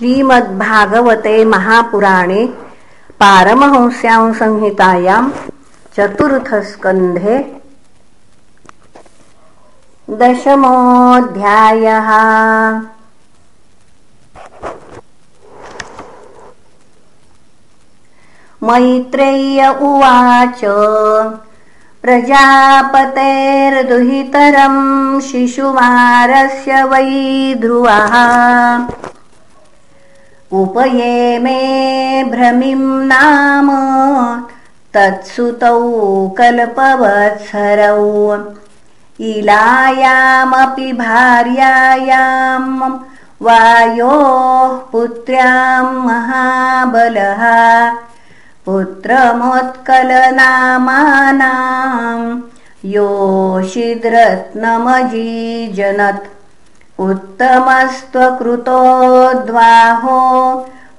श्रीमद्भागवते महापुराणे पारमहंस्यां संहितायां चतुर्थस्कन्धे दशमोऽध्यायः। मैत्रेय्य उवाच प्रजापतेर्दुहितरं शिशुमारस्य वै ध्रुवः उपये मे भ्रमिं नाम तत्सुतौ कल्पवत्सरौ। इलायामपि भार्यायां वायोः पुत्र्यां महाबलः। पुत्रमोत्कलनामानां योषिद्रत्नमजीजनत् उत्तमस्त्वकृतोद्वाहो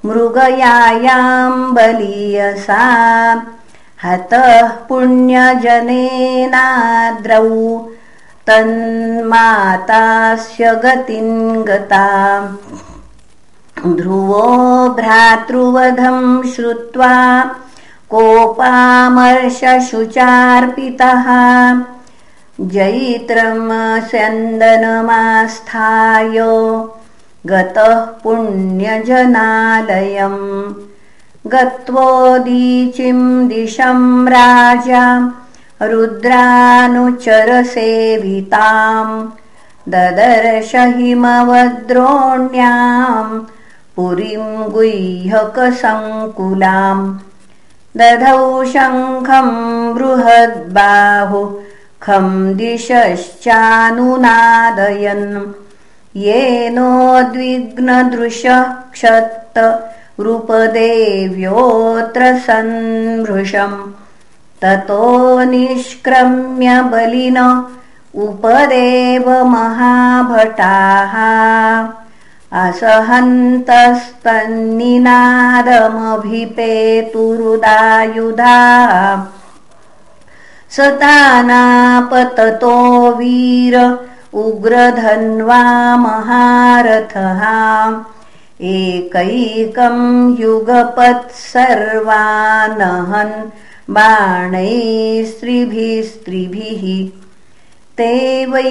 मृगयायां बलीयसा। हतः पुण्यजनेनाद्रौ तन्मातास्य गतिं गता। ध्रुवो भ्रातृवधं श्रुत्वा कोपामर्शुचार्पितः जैत्रं स्यन्दनमास्थाय गतः पुण्यजनालयम् गत्वोदीचिं दिशं राजा रुद्रानुचरसेवितां ददर्श हिमवद्रोण्यां पुरीं गुह्यकसङ्कुलाम् दधौ शङ्खं बृहद्बाहु खं दिशश्चानुनादयन्। येनोद्विग्नदृशः क्षत्त रूपदेव्योऽत्र सन्मृशम् ततो निष्क्रम्य बलिन उपदेव महाभटाः। असहन्तस्तन्निनादमभिपेतुरुदायुधा सतानापततो वीर उग्रधन्वा महारथः। एकैकं युगपत्सर्वानहन् बाणैस्त्रिभिस्त्रिभिः ते वै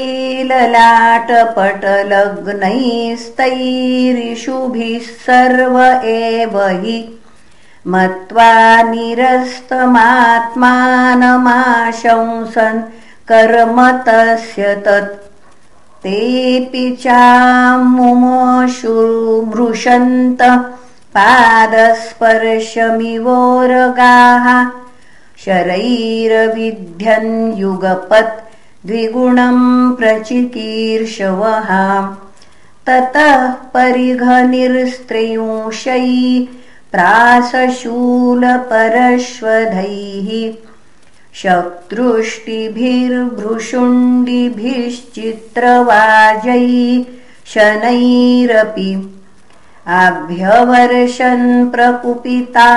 ललाटपटलग्नैस्तैरिषुभिः सर्व एव हि मत्वा निरस्तमात्मानमाशंसन् कर्म तस्य तत्। तेऽपि चामुमोऽशुमृशन्त पादस्पर्शमिवोरगाः। शरैरविध्यन् युगपत् द्विगुणं प्रचिकीर्षवः। ततः परिघनिर्स्त्रिंशै प्रासशूलपरश्वधैः शक्तृष्टिभिर्भृशुण्डिभिश्चित्रवाजै शनैरपि आभ्यवर्षन् प्रकुपिता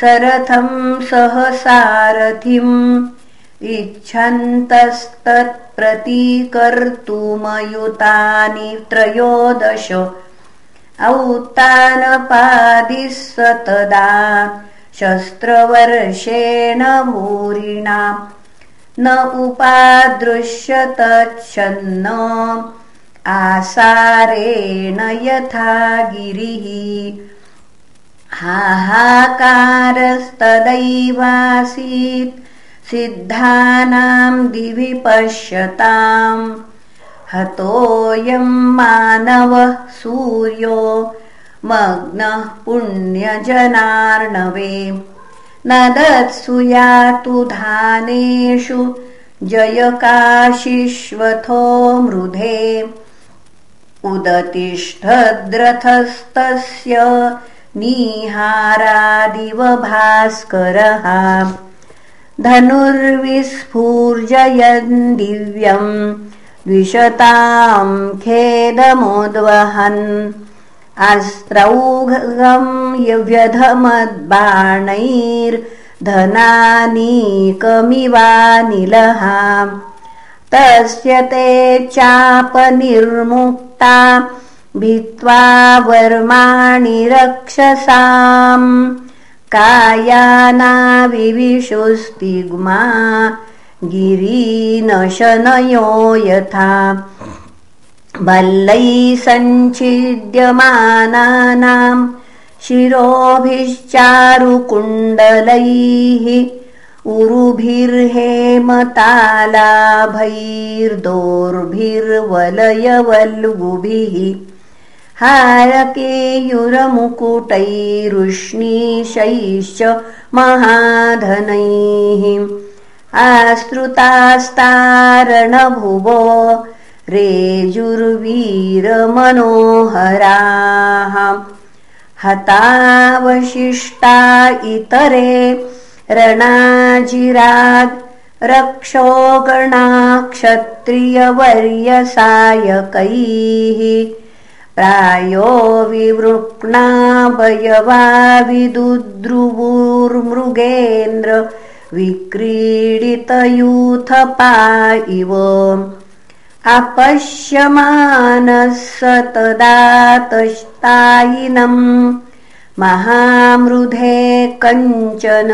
सरथं सहसारथिम् इच्छन्तस्तत्प्रतीकर्तुमयुतानि त्रयोदश औत्तानपादिः स तदा शस्त्रवर्षेण भूरिणा न उपादृश्यतच्छन्न। आसारेण यथा गिरिः। हाहाकारस्तदैवासीत् सिद्धानां दिवि पश्यताम् हतोऽयं मानवः सूर्यो मग्नः पुण्यजनार्णवे। न दत्सु यातु धानेषु जयकाशिश्वथो मृधे। उदतिष्ठद्रथस्तस्य निहारादिव भास्करः। धनुर्विस्फूर्जयन् दिव्यम् द्विषतां खेदमुद्वहन्। अस्त्रौघं व्यधमद्बाणैर्धनानीकमिवानिलः तस्य ते चापनिर्मुक्ता भित्त्वा वर्माणि रक्षसाम्। कायानाविविशुस्तिग्मा गिरीनशनयो यथा बल्लैः सञ्छिद्यमानानाम् शिरोभिश्चारुकुण्डलैः उरुभिर्हेमतालाभैर्दोर्भिर्वलयवल्गुभिः। हारकेयुरमुकुटैरुष्णीशैश्च महाधनैः आश्रुतास्तारणभुवो रेजुर्वीरमनोहराः। हतावशिष्टा इतरे रणाजिराद् क्षत्रियवर्यसायकैः प्रायो विदुद्रुवुर्मृगेन्द्र विक्रीडितयूथपा इव अपश्यमानः स महामृधे कञ्चन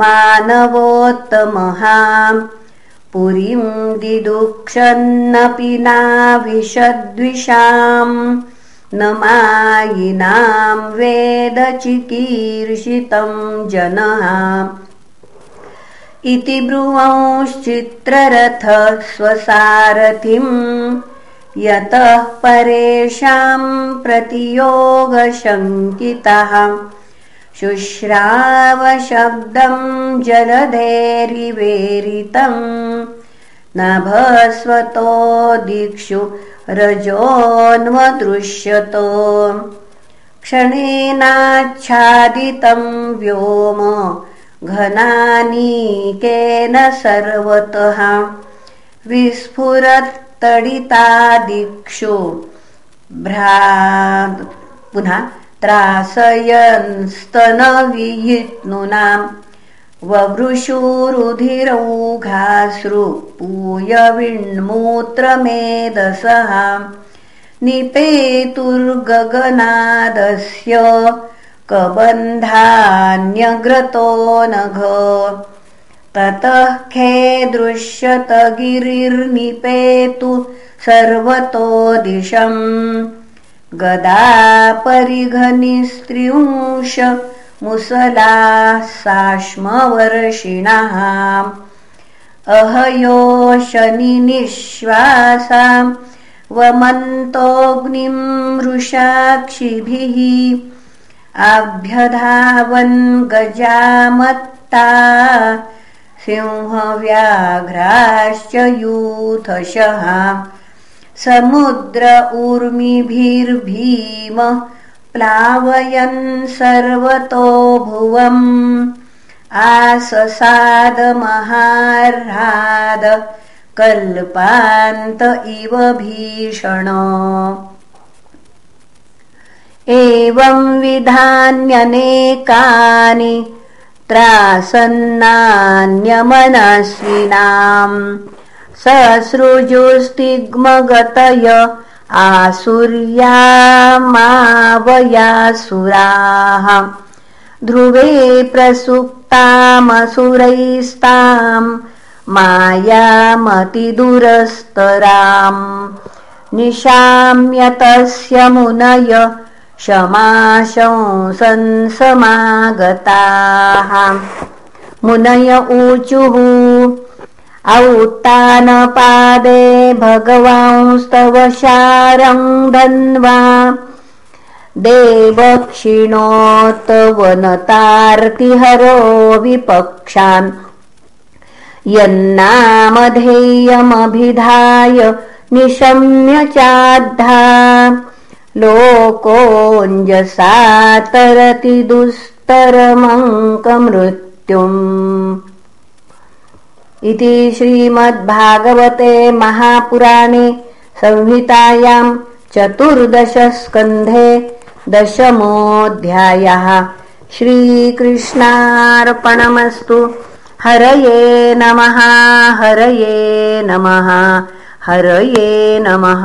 मानवोत्तमः पुरीं दिदुक्षन्नपि नाविशद्विषाम् न मायिनां वेदचिकीर्षितं जनः इति ब्रुवंश्चित्ररथ स्वसारथिम्। यतः परेषां प्रतियोगशङ्कितः। शुश्रावशब्दं जलधेरिवेरितं नभस्वतो दिक्षु रजोऽन्वदृश्यतो। क्षणेनाच्छादितं व्योम घनानीकेन सर्वतः विस्फुरत्तडितादिक्षु। भ्रा पुनः त्रासयन्स्तनवियित्नुनाम् ववृषुरुधिरौघाश्रु पूयविण्मूत्रमेधसः। निपेतुर्गगनादस्य कबन्धान्यग्रतो नघ। ततः खे दृश्यत गिरिर्निपेतु सर्वतो दिशम्। गदा परिघनिस्त्रिंश मुसलाः साश्मवर्षिणः। अहयो शनिनिःश्वासाम् वमन्तोऽग्निं रुषाक्षिभिः आभ्यधावन् गजामत्ता। सिंहव्याघ्राश्च यूथशः। समुद्र ऊर्मिभिर्भीम प्लावयन् सर्वतो भुवम् आससादमहार्हाद कल्पान्त इव भीषण एवं विधान्यनेकानि त्रासन्नान्यमनस्विनाम् ससृजुस्तिग्मगतय आसुर्यामावयासुराः। ध्रुवे प्रसुप्तामसुरैस्ताम् मायामतिदुरस्तराम् निशाम्यतस्य मुनय क्षमाशंसन्समागताः मुनय ऊचुः औत्तानपादे भगवांस्तव शारम् धन्वा। देवक्षिणोत्तवनतार्तिहरो विपक्षान्। यन्नामधेयमभिधाय निशम्य चाद्धा लोकोऽञ्जसातरति दुस्तरमङ्कमृत्युम्। इति श्रीमद्भागवते महापुराणे संहितायां चतुर्दशस्कन्धे दशमोऽध्यायः। श्रीकृष्णार्पणमस्तु। हरये नमः हरये नमः हरये नमः